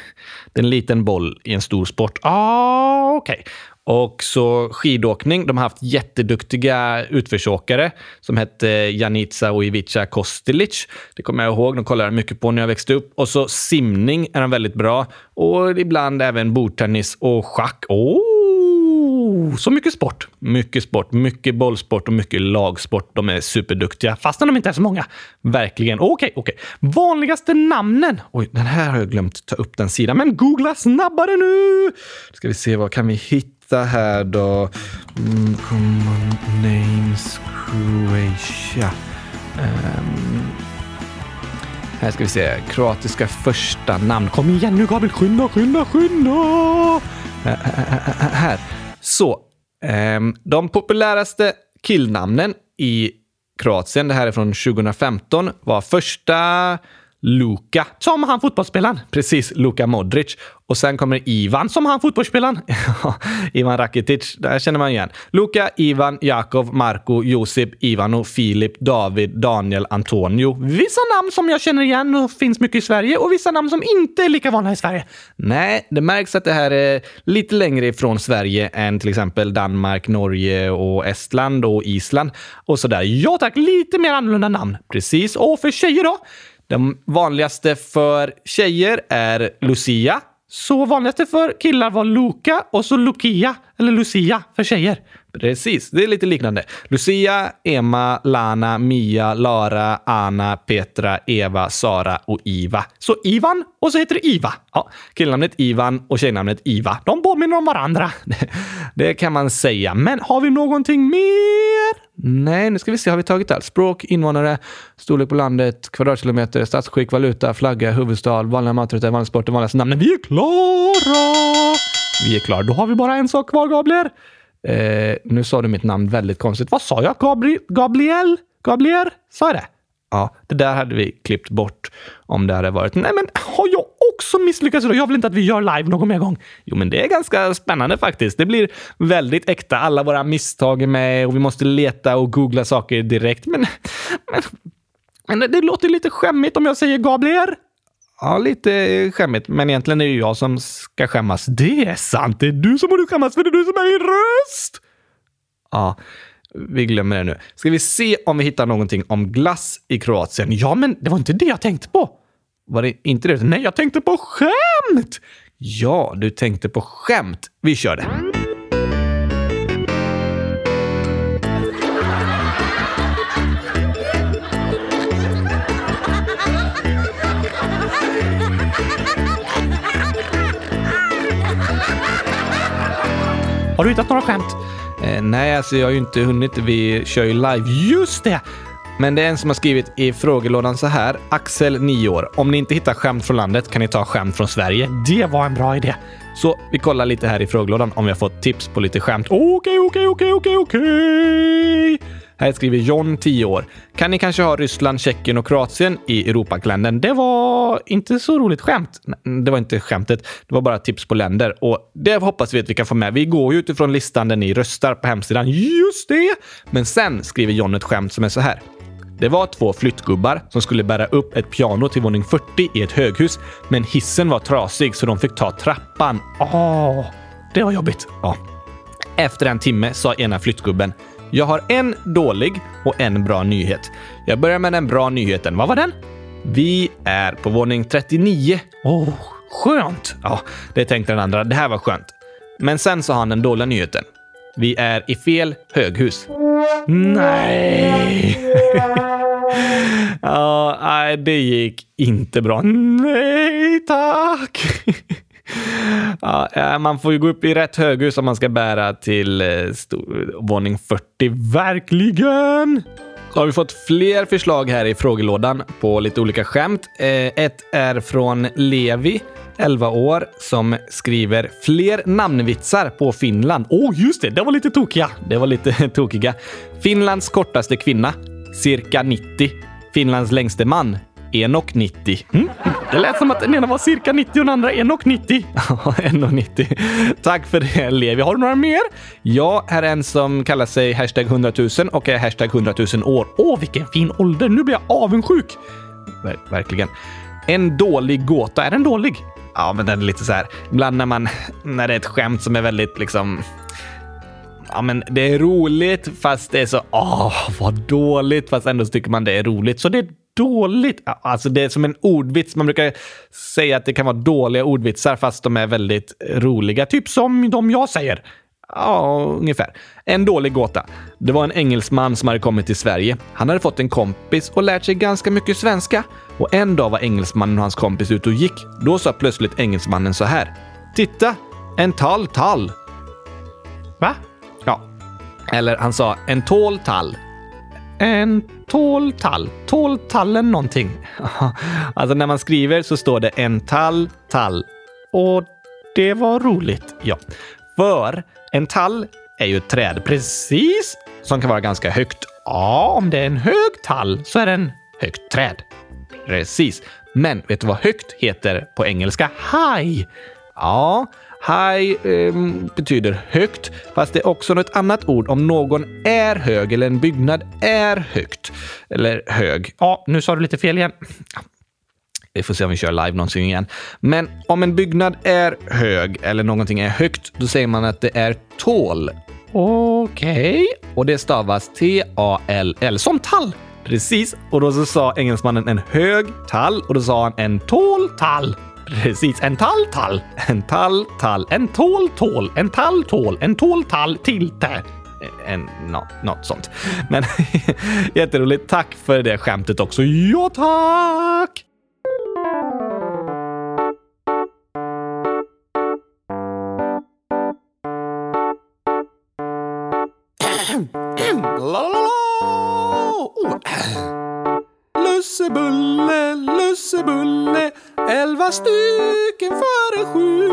Speaker 1: det är en liten boll i en stor sport. Ah, okej. Okay. Och så skidåkning. De har haft jätteduktiga utförsåkare som hette eh, Janica och Ivica Kostelic. Det kommer jag ihåg. De kollade mycket på när jag växte upp. Och så simning är de väldigt bra. Och ibland även bordtennis och schack. Oh, så mycket sport. Mycket sport. Mycket bollsport och mycket lagsport. De är superduktiga, fastän de inte är så många. Verkligen. Okej, okay, okej. Okay. Vanligaste namnen. Oj, den här har jag glömt ta upp den sidan. Men googla snabbare nu! Ska vi se, vad kan vi hitta? Hitta här då. Mm, common names Croatia. Um, här ska vi se. Kroatiska första namn. Kom igen nu Gabriel! Skynda, skynda, skynda! Uh, här. Så. Um, de populäraste killnamnen i Kroatien, det här är från 2015, var första Luka, som han fotbollsspelaren. Precis, Luka Modric. Och sen kommer Ivan, som han fotbollsspelaren. Ivan Rakitic, där känner man igen. Luka, Ivan, Jakov, Marko, Josip, Ivano, Filip, David, Daniel, Antonio. Vissa namn som jag känner igen och finns mycket i Sverige och vissa namn som inte är lika vanliga i Sverige. Nej, det märks att det här är lite längre ifrån Sverige än till exempel Danmark, Norge och Estland och Island och sådär. Ja tack, lite mer annorlunda namn. Precis. Och för tjejer då? De vanligaste för tjejer är Lucia. Så vanligaste för killar var Luca och så Lucia, eller Lucia för tjejer. Precis, det är lite liknande. Lucia, Emma, Lana, Mia, Lara, Anna, Petra, Eva, Sara och Iva. Så Ivan och så heter det Iva. Ja, killnamnet Ivan och tjejnamnet Iva. De påminner om varandra. Det kan man säga. Men har vi någonting mer? Nej, nu ska vi se. Har vi tagit allt? Språk, invånare, storlek på landet, kvadratkilometer, statsskick, valuta, flagga, huvudstad, vanliga maträtter, vanliga sporter, vanligaste namn. Vi är klara! Vi är klara. Då har vi bara en sak kvar, Gabriel. Eh, nu sa du mitt namn väldigt konstigt. Vad sa jag? Gabri Gabriel? Gabriel? Sa jag det? Ja, det där hade vi klippt bort om det hade varit. Nej, men har jag också misslyckats idag? Jag vill inte att vi gör live någon mer gång. Jo, men det är ganska spännande faktiskt. Det blir väldigt äkta. Alla våra misstag är med och vi måste leta och googla saker direkt. Men, men, men det, det låter lite skämmigt om jag säger Gabriel. Ja, lite skämmigt, men egentligen är det jag som ska skämmas. Det är sant! Det är du som borde skämmas, för det är du som är min röst! Ja, vi glömmer det nu. Ska vi se om vi hittar någonting om glass i Kroatien? Ja, men det var inte det jag tänkte på. Var det inte det? Nej, jag tänkte på skämt! Ja, du tänkte på skämt. Vi kör det. Har du hittat några skämt? Eh, nej, alltså jag har ju inte hunnit. Vi kör ju live. Just det! Men det är en som har skrivit i frågelådan så här. Axel, 9 år. Om ni inte hittar skämt från landet kan ni ta skämt från Sverige. Det var en bra idé. Så vi kollar lite här i frågelådan om vi har fått tips på lite skämt. Okej, okej, okej, okej, okej. Här skriver John, 10 år. Kan ni kanske ha Ryssland, Tjeckien och Kroatien i Europakalendern? Det var inte så roligt skämt. Det var inte skämtet. Det var bara tips på länder och det hoppas vi att vi kan få med. Vi går ju utifrån listan där ni röstar på hemsidan. Just det! Men sen skriver John ett skämt som är så här. Det var två flyttgubbar som skulle bära upp ett piano till våning 40 i ett höghus, men hissen var trasig så de fick ta trappan. Åh, det var jobbigt. Ja. Efter en timme sa ena flyttgubben jag har en dålig och en bra nyhet. Jag börjar med den bra nyheten. Vad var den? Vi är på våning 39. Åh, oh, skönt! Ja, det tänkte den andra. Det här var skönt. Men sen sa han den dåliga nyheten. Vi är i fel höghus. Nej! ja, nej, det gick inte bra. Nej, tack! ja, eh, man får ju gå upp i rätt höghus om man ska bära till eh, våning 40. Verkligen! Så har vi fått fler förslag här i frågelådan på lite olika skämt. Eh, ett är från Levi, 11 år, som skriver fler namnvitsar på Finland. Åh, oh, just det! Det var lite tokiga. Det var lite tokiga. Finlands kortaste kvinna, cirka 90. Finlands längste man, 1,90. Mm. Det lät som att den ena var cirka 90 och den andra 1,90. Ja, 1,90. Tack för det, Levi. Har du några mer? Ja, här är en som kallar sig hashtag 100 000 och är hashtag 100 000 år. Åh, vilken fin ålder! Nu blir jag avundsjuk. Ver verkligen. En dålig gåta. Är den dålig? Ja, men den är lite så här. Ibland när man, när det är ett skämt som är väldigt liksom ja, men det är roligt fast det är så, åh, vad dåligt, fast ändå tycker man det är roligt. Så det är dåligt. Alltså det är som en ordvits. Man brukar säga att det kan vara dåliga ordvitsar fast de är väldigt roliga. Typ som de jag säger. Ja, ungefär. En dålig gåta. Det var en engelsman som hade kommit till Sverige. Han hade fått en kompis och lärt sig ganska mycket svenska. Och en dag var engelsmannen och hans kompis ute och gick. Då sa plötsligt engelsmannen så här. Titta! En tall tall. Eller han sa en tål tall. En tål tall. Tål tallen någonting. alltså när man skriver så står det en tall, tall. Och det var roligt. Ja, för en tall är ju ett träd precis som kan vara ganska högt. Ja, om det är en hög tall så är det en högt träd. Precis. Men vet du vad högt heter på engelska? High! Ja, high eh, betyder högt, fast det är också något annat ord om någon är hög eller en byggnad är högt. Eller hög. Ja, nu sa du lite fel igen. Vi får se om vi kör live någonsin igen. Men om en byggnad är hög eller någonting är högt, då säger man att det är tall. Okej. Okay. Och det stavas T-A-L-L, som tall. Precis. Och då så sa engelsmannen en hög tall och då sa han en tall tall. Precis, en tall tall. En tall tall. En tål tål. En tall tål. En tål tall tilte. En, no, något sånt. Men jätteroligt. Tack för det skämtet också. Ja, tack! Oh.
Speaker 2: Lussebulle, lussebulle, elva stycken före sju.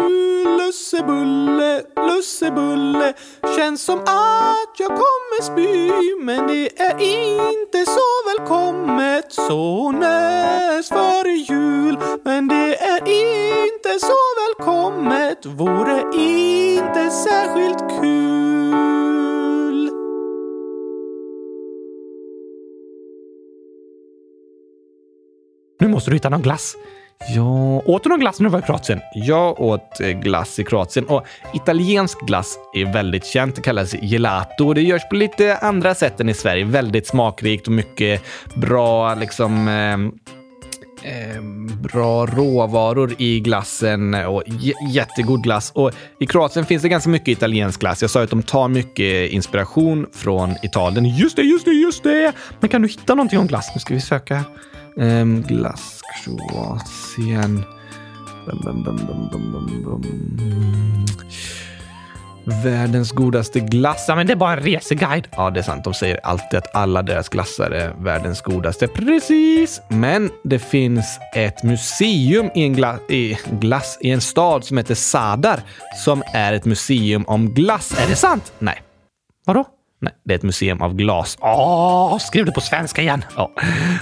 Speaker 2: Lussebulle, lussebulle, känns som att jag kommer spy. Men det är inte så välkommet så näst före jul. Men det är inte så välkommet, vore inte särskilt kul.
Speaker 1: Nu måste du hitta någon glass. Ja, åt du någon glass när du var i Kroatien? Jag åt eh, glass i Kroatien och italiensk glass är väldigt känt. Det kallas gelato. Det görs på lite andra sätt än i Sverige. Väldigt smakrikt och mycket bra liksom eh, eh, bra råvaror i glassen och jättegod glass. Och I Kroatien finns det ganska mycket italiensk glass. Jag sa att de tar mycket inspiration från Italien. Just det, just det, just det! Men kan du hitta någonting om glass? Nu ska vi söka. Um, glass Kroatien. Bum, bum, bum, Världens godaste glass. Ja, men det är bara en reseguide. Ja, det är sant. De säger alltid att alla deras glassar är världens godaste. Precis! Men det finns ett museum i en gla i glass i en stad som heter Sadar som är ett museum om glass. Är det sant? Nej. Vadå? Nej, det är ett museum av glas. Åh, skrev det på svenska igen! Ja.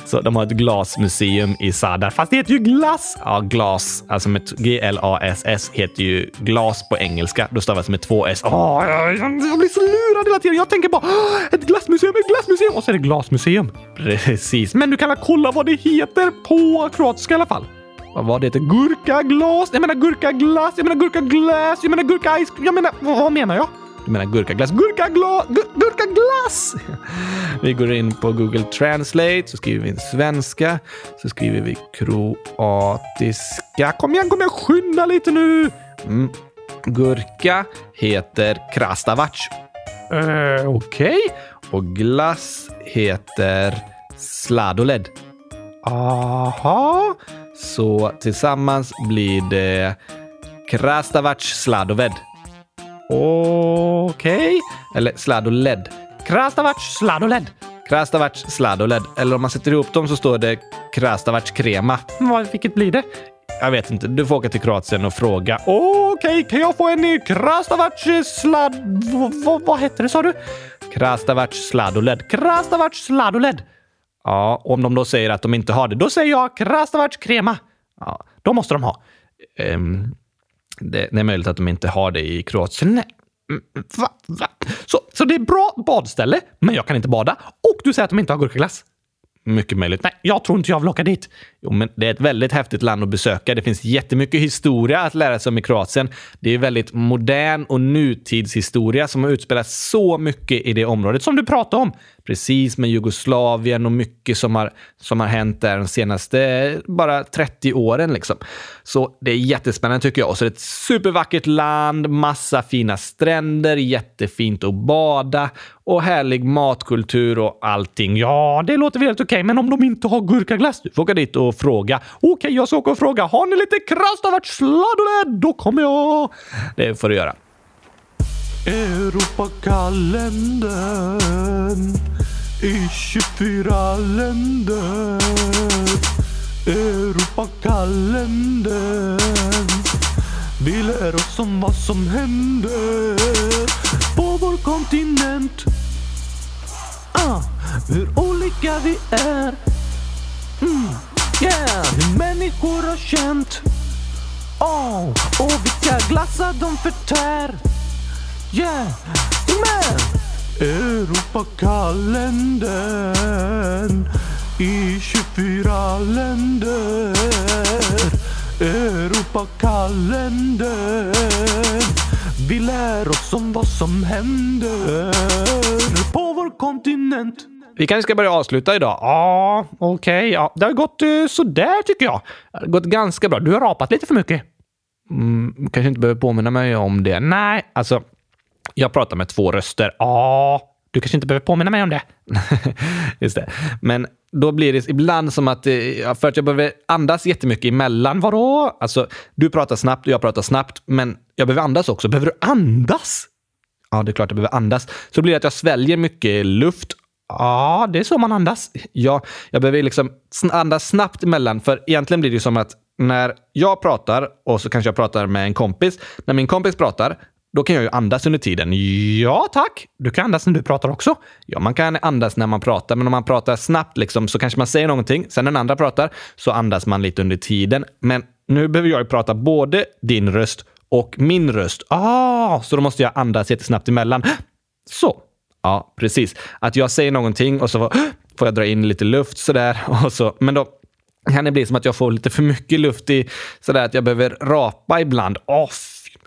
Speaker 1: Så de har ett glasmuseum i Sadar, fast det heter ju glass! Ja, glas, alltså med G-L-A-S-S heter ju glas på engelska. Då stavas det med två S. Åh, jag, jag blir så lurad hela tiden. Jag tänker bara ett glassmuseum, ett glassmuseum och så är det glasmuseum. Precis, men du kan kolla vad det heter på kroatiska i alla fall. Vad var det? heter? Gurkaglas? Jag menar gurkaglass, jag menar gurkaglass, jag menar gurka Jag menar, vad menar jag? Du menar gurkaglass? Gurkagla, gur, gurkaglass! Vi går in på Google Translate, så skriver vi in svenska. Så skriver vi kroatiska. Kom igen, kom igen, skynda lite nu! Mm. Gurka heter krastavac. Uh, eh, Okej. Okay. Och glass heter sladoled. Aha. Så tillsammans blir det krastavac sladoved. Okej. Okay. Eller sladoled. Krastavac sladoled. Krastavac sladoled. Eller om man sätter ihop dem så står det krastavac krema. Vad, vilket blir det? Jag vet inte. Du får åka till Kroatien och fråga. Okej, okay, kan jag få en krastavac slad... Vad hette det sa du? Krastavac sladoled. Krastavac sladoled. Ja, om de då säger att de inte har det, då säger jag krastavac krema. Ja, då måste de ha. Um, det, det, är möjligt att de inte har det i Kroatien. Nej. Mm, mm, va? Va? Så, så det är bra badställe, men jag kan inte bada. Och du säger att de inte har gurkaglass. Mycket möjligt. Nej, jag tror inte jag vill åka dit. Jo, men det är ett väldigt häftigt land att besöka. Det finns jättemycket historia att lära sig om i Kroatien. Det är väldigt modern och nutidshistoria som har utspelats så mycket i det området som du pratade om. Precis med Jugoslavien och mycket som har, som har hänt där de senaste eh, bara 30 åren. Liksom. Så det är jättespännande tycker jag. Och så är det ett supervackert land, massa fina stränder, jättefint att bada och härlig matkultur och allting. Ja, det låter väl helt okej, okay, men om de inte har gurkaglass, du får åka dit och fråga. Okej, okay, jag ska åka och fråga. Har ni lite krastavart sladoled? Då kommer jag. Det får du göra.
Speaker 2: Europakalendern i 24 länder. Europakalendern. Vi lär oss om vad som händer på vår kontinent. Ah, hur olika vi är. Mm. Yeah, hur människor har känt. Oh, och vilka glassar de förtär. Yeah, men Europakalendern i 24 länder. Europakalendern. Vi lär oss om vad som händer på vår kontinent.
Speaker 1: Vi kanske ska börja avsluta idag.
Speaker 2: Ja, okej. ja. Det har gått eh, sådär tycker jag.
Speaker 1: Det har gått ganska bra.
Speaker 2: Du har rapat lite för mycket.
Speaker 1: Mm, kanske inte behöver påminna mig om det. Nej, alltså. Jag pratar med två röster.
Speaker 2: Ja, du kanske inte behöver påminna mig om det.
Speaker 1: Just det. Men då blir det ibland som att, eh, för att jag behöver andas jättemycket emellan.
Speaker 2: Vadå?
Speaker 1: Alltså, du pratar snabbt och jag pratar snabbt, men jag behöver andas också. Behöver du andas? Ja, det är klart jag behöver andas. Så blir det att jag sväljer mycket luft.
Speaker 2: Ja, det är så man andas.
Speaker 1: Ja, jag behöver liksom andas snabbt emellan, för egentligen blir det ju som att när jag pratar och så kanske jag pratar med en kompis. När min kompis pratar, då kan jag ju andas under tiden.
Speaker 2: Ja, tack. Du kan andas när du pratar också.
Speaker 1: Ja, man kan andas när man pratar, men om man pratar snabbt liksom, så kanske man säger någonting. Sen när den andra pratar så andas man lite under tiden. Men nu behöver jag ju prata både din röst och min röst. Ah, så då måste jag andas jättesnabbt emellan. Så. Ja, precis. Att jag säger någonting och så får jag dra in lite luft sådär. Och så. Men då kan det bli som att jag får lite för mycket luft i sådär att jag behöver rapa ibland. Oh,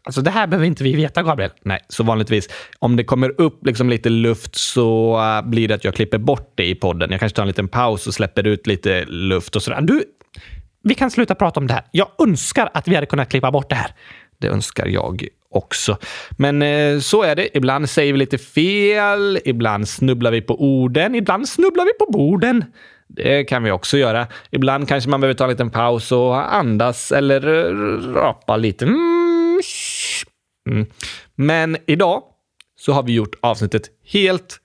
Speaker 2: Alltså det här behöver inte vi veta, Gabriel.
Speaker 1: Nej, så vanligtvis. Om det kommer upp liksom lite luft så äh, blir det att jag klipper bort det i podden. Jag kanske tar en liten paus och släpper ut lite luft och sådär.
Speaker 2: Du, vi kan sluta prata om det här. Jag önskar att vi hade kunnat klippa bort det här.
Speaker 1: Det önskar jag också. Men eh, så är det. Ibland säger vi lite fel, ibland snubblar vi på orden, ibland snubblar vi på borden. Det kan vi också göra. Ibland kanske man behöver ta en liten paus och andas eller rapa lite. Mm. Mm. Men idag så har vi gjort avsnittet helt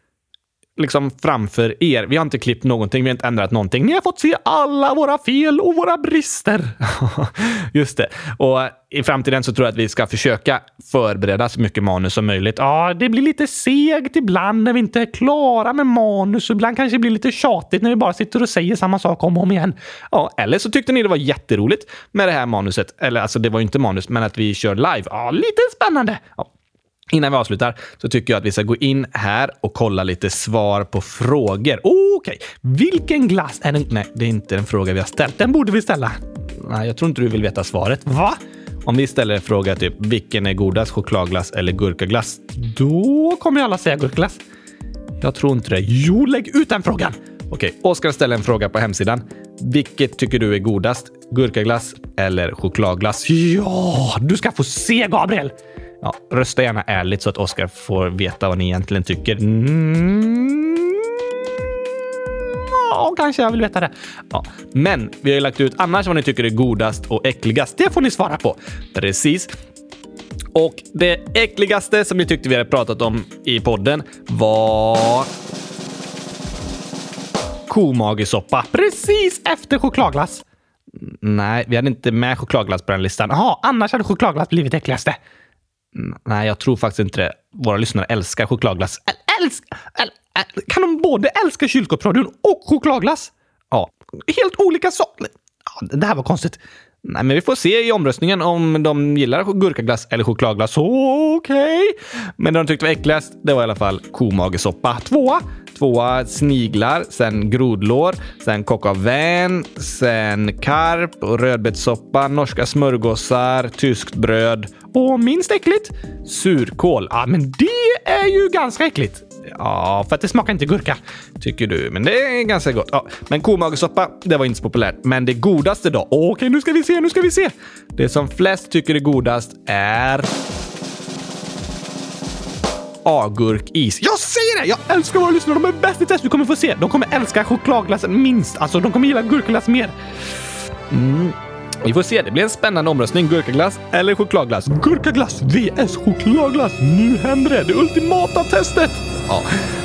Speaker 1: liksom framför er. Vi har inte klippt någonting, vi har inte ändrat någonting. Ni har fått se alla våra fel och våra brister. Just det. Och i framtiden så tror jag att vi ska försöka förbereda så mycket manus som möjligt.
Speaker 2: Ja, det blir lite segt ibland när vi inte är klara med manus ibland kanske det blir lite tjatigt när vi bara sitter och säger samma sak om och om igen.
Speaker 1: Ja, eller så tyckte ni det var jätteroligt med det här manuset. Eller alltså, det var ju inte manus, men att vi kör live.
Speaker 2: Ja, lite spännande. Ja.
Speaker 1: Innan vi avslutar så tycker jag att vi ska gå in här och kolla lite svar på frågor. Okej, okay. vilken glass är den? Nej, det är inte en fråga vi har ställt. Den borde vi ställa. Nej, jag tror inte du vill veta svaret.
Speaker 2: Va?
Speaker 1: Om vi ställer en fråga typ vilken är godast, chokladglass eller gurkaglass?
Speaker 2: Då kommer ju alla säga gurkaglass.
Speaker 1: Jag tror inte det.
Speaker 2: Jo, lägg ut den frågan!
Speaker 1: Okej, Oskar ställer en fråga på hemsidan. Vilket tycker du är godast? Gurkaglass eller chokladglass?
Speaker 2: Ja, du ska få se Gabriel!
Speaker 1: Ja, rösta gärna ärligt så att Oskar får veta vad ni egentligen tycker. Mm.
Speaker 2: Ja, kanske jag vill veta det.
Speaker 1: Ja, men vi har ju lagt ut annars vad ni tycker är godast och äckligast. Det får ni svara på. Precis. Och det äckligaste som ni tyckte vi hade pratat om i podden var komagesoppa.
Speaker 2: Precis efter chokladglass.
Speaker 1: Mm, nej, vi hade inte med chokladglass på den listan.
Speaker 2: Jaha, annars hade chokladglass blivit äckligaste.
Speaker 1: Nej, jag tror faktiskt inte det. Våra lyssnare älskar chokladglass.
Speaker 2: Älsk, äl, äl, kan de både älska kylskåpsradion och chokladglass?
Speaker 1: Ja.
Speaker 2: Helt olika saker. Ja, det här var konstigt.
Speaker 1: Nej, men vi får se i omröstningen om de gillar gurkaglass eller chokladglass.
Speaker 2: Okej. Okay.
Speaker 1: Men det de tyckte var äckligast, det var i alla fall komagesoppa.
Speaker 2: Tvåa.
Speaker 1: Tvåa sniglar, sen grodlår, sen coq au vin, sen karp och rödbetssoppa, norska smörgåsar, tyskt bröd
Speaker 2: och minst äckligt
Speaker 1: surkål.
Speaker 2: Ja, men det är ju ganska äckligt.
Speaker 1: Ja, för att det smakar inte gurka, tycker du. Men det är ganska gott. Ja, men komagesoppa, det var inte så populärt. Men det godaste då?
Speaker 2: Okej, nu ska vi se, nu ska vi se.
Speaker 1: Det som flest tycker är godast är agurkis.
Speaker 2: Jag säger det! Jag älskar våra lyssnare. De är bäst i test. Du kommer få se. De kommer älska chokladglassen minst. Alltså, de kommer gilla gurkaglass mer.
Speaker 1: Mm. Vi får se. Det blir en spännande omröstning. Gurkaglass eller chokladglass?
Speaker 2: Gurkaglass vs chokladglass. Nu händer det. Det ultimata testet!
Speaker 1: Ja,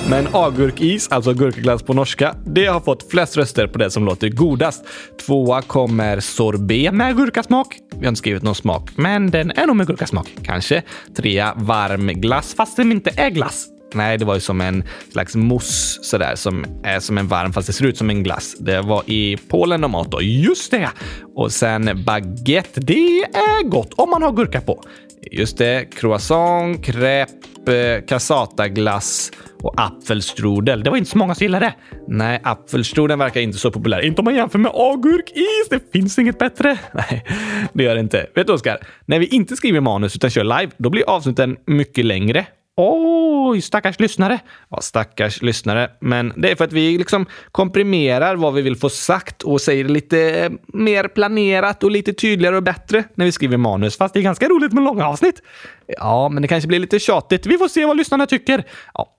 Speaker 1: men agurkis, alltså gurkaglass på norska, det har fått flest röster på det som låter godast. Tvåa kommer sorbet med gurkasmak. Vi har inte skrivit någon smak, men den är nog med gurkasmak. Kanske. Trea varm glass, fast den inte är glass. Nej, det var ju som en slags mousse sådär som är som en varm fast det ser ut som en glass. Det var i Polen de åt då. Just det! Och sen baguette. Det är gott om man har gurka på. Just det. Croissant, crepe, cassataglass och apfelstrudel. Det var inte så många som gillade det. Nej, apfelstrudel verkar inte så populär. Inte om man jämför med agurkis. Det finns inget bättre. Nej, det gör det inte. Vet du Oskar? När vi inte skriver manus utan kör live, då blir avsnitten mycket längre Oj, stackars lyssnare. Ja, stackars lyssnare. Men det är för att vi liksom komprimerar vad vi vill få sagt och säger lite mer planerat och lite tydligare och bättre när vi skriver manus. Fast det är ganska roligt med långa avsnitt. Ja, men det kanske blir lite tjatigt. Vi får se vad lyssnarna tycker. Ja,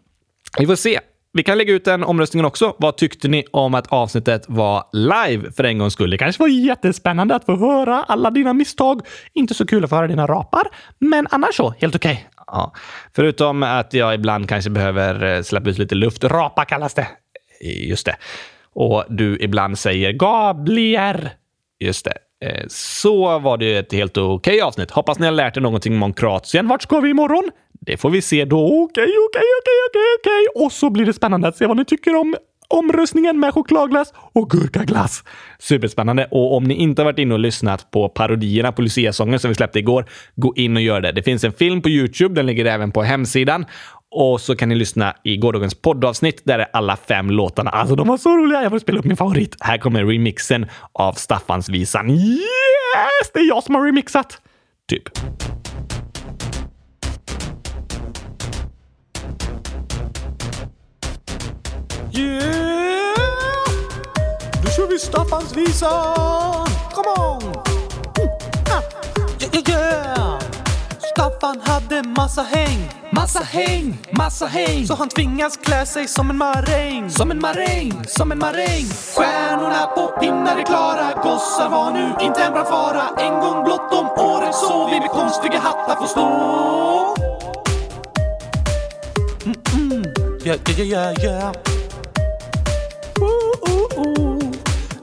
Speaker 1: vi får se. Vi kan lägga ut den omröstningen också. Vad tyckte ni om att avsnittet var live för en gångs skull? Det kanske var jättespännande att få höra alla dina misstag. Inte så kul att få höra dina rapar, men annars så helt okej. Okay. Ja. Förutom att jag ibland kanske behöver eh, släppa ut lite luft. Rapa kallas det. Just det. Och du ibland säger gablier. Just det. Eh, så var det ett helt okej avsnitt. Hoppas ni har lärt er någonting om Kroatien. Vart ska vi imorgon? Det får vi se då. Okej, okej, okej, okej, okej. Och så blir det spännande att se vad ni tycker om omröstningen med chokladglass och gurkaglass. Superspännande! Och om ni inte har varit inne och lyssnat på parodierna på Lucia-sången som vi släppte igår, gå in och gör det. Det finns en film på Youtube. Den ligger även på hemsidan. Och så kan ni lyssna i gårdagens poddavsnitt där är alla fem låtarna. Alltså, de var så roliga! Jag får spela upp min favorit. Här kommer remixen av Staffansvisan. Yes! Det är jag som har remixat! Typ. Yeah! Nu kör vi Staffansvisan! Come on! Mm. Ah. Yeah, yeah. Staffan hade massa häng, massa häng, massa häng. Så han tvingas klä sig som en maräng, som en maräng, som en maräng. Stjärnorna på pinnar är klara, gossar var nu inte en bra fara. En gång blott om året så vi med konstiga hattar får stå. Mm -mm. Yeah, yeah, yeah, yeah.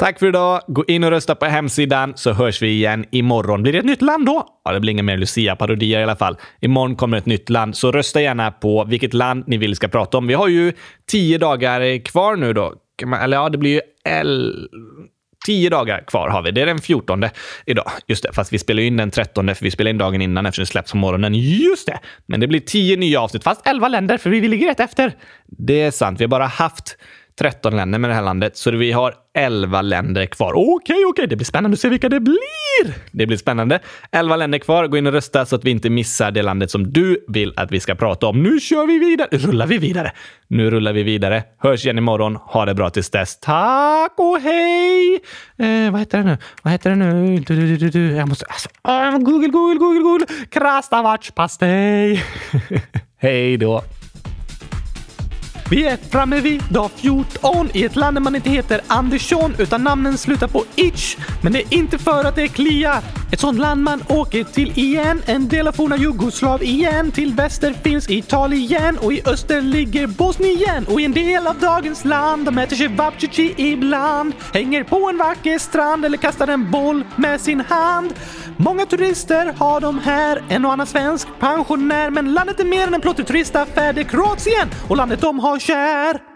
Speaker 1: Tack för idag. Gå in och rösta på hemsidan så hörs vi igen imorgon. Blir det ett nytt land då? Ja, det blir inga mer Lucia-parodier i alla fall. Imorgon kommer ett nytt land, så rösta gärna på vilket land ni vill ska prata om. Vi har ju tio dagar kvar nu då. Eller ja, det blir ju L... Tio dagar kvar har vi. Det är den 14 idag. Just det, fast vi spelar in den 13 för vi spelar in dagen innan eftersom det släpps på morgonen. Just det! Men det blir tio nya avsnitt, fast elva länder för vi ligger rätt efter. Det är sant. Vi har bara haft 13 länder med det här landet, så vi har 11 länder kvar. Okej, okay, okej, okay. det blir spännande att se vilka det blir. Det blir spännande. 11 länder kvar. Gå in och rösta så att vi inte missar det landet som du vill att vi ska prata om. Nu kör vi vidare. Rullar vi vidare. Nu rullar vi vidare. Hörs igen imorgon. Ha det bra tills dess. Tack och hej! Eh, vad heter det nu? Vad heter det nu? Du, du, du, du. Jag måste... Alltså, uh, Google, Google, Google, Google. Krastavardspastej. hej då. Vi är framme vid dag 14 i ett land där man inte heter Andersson utan namnen slutar på itch. Men det är inte för att det kliar. Ett sånt land man åker till igen. En del av forna Jugoslav igen. Till väster finns Italien och i öster ligger Bosnien. Och i en del av dagens land de äter cevapcici ibland. Hänger på en vacker strand eller kastar en boll med sin hand. Många turister har de här, en och annan svensk pensionär. Men landet är mer än en plottig turistaffär. Det är Kroatien och landet de har kär.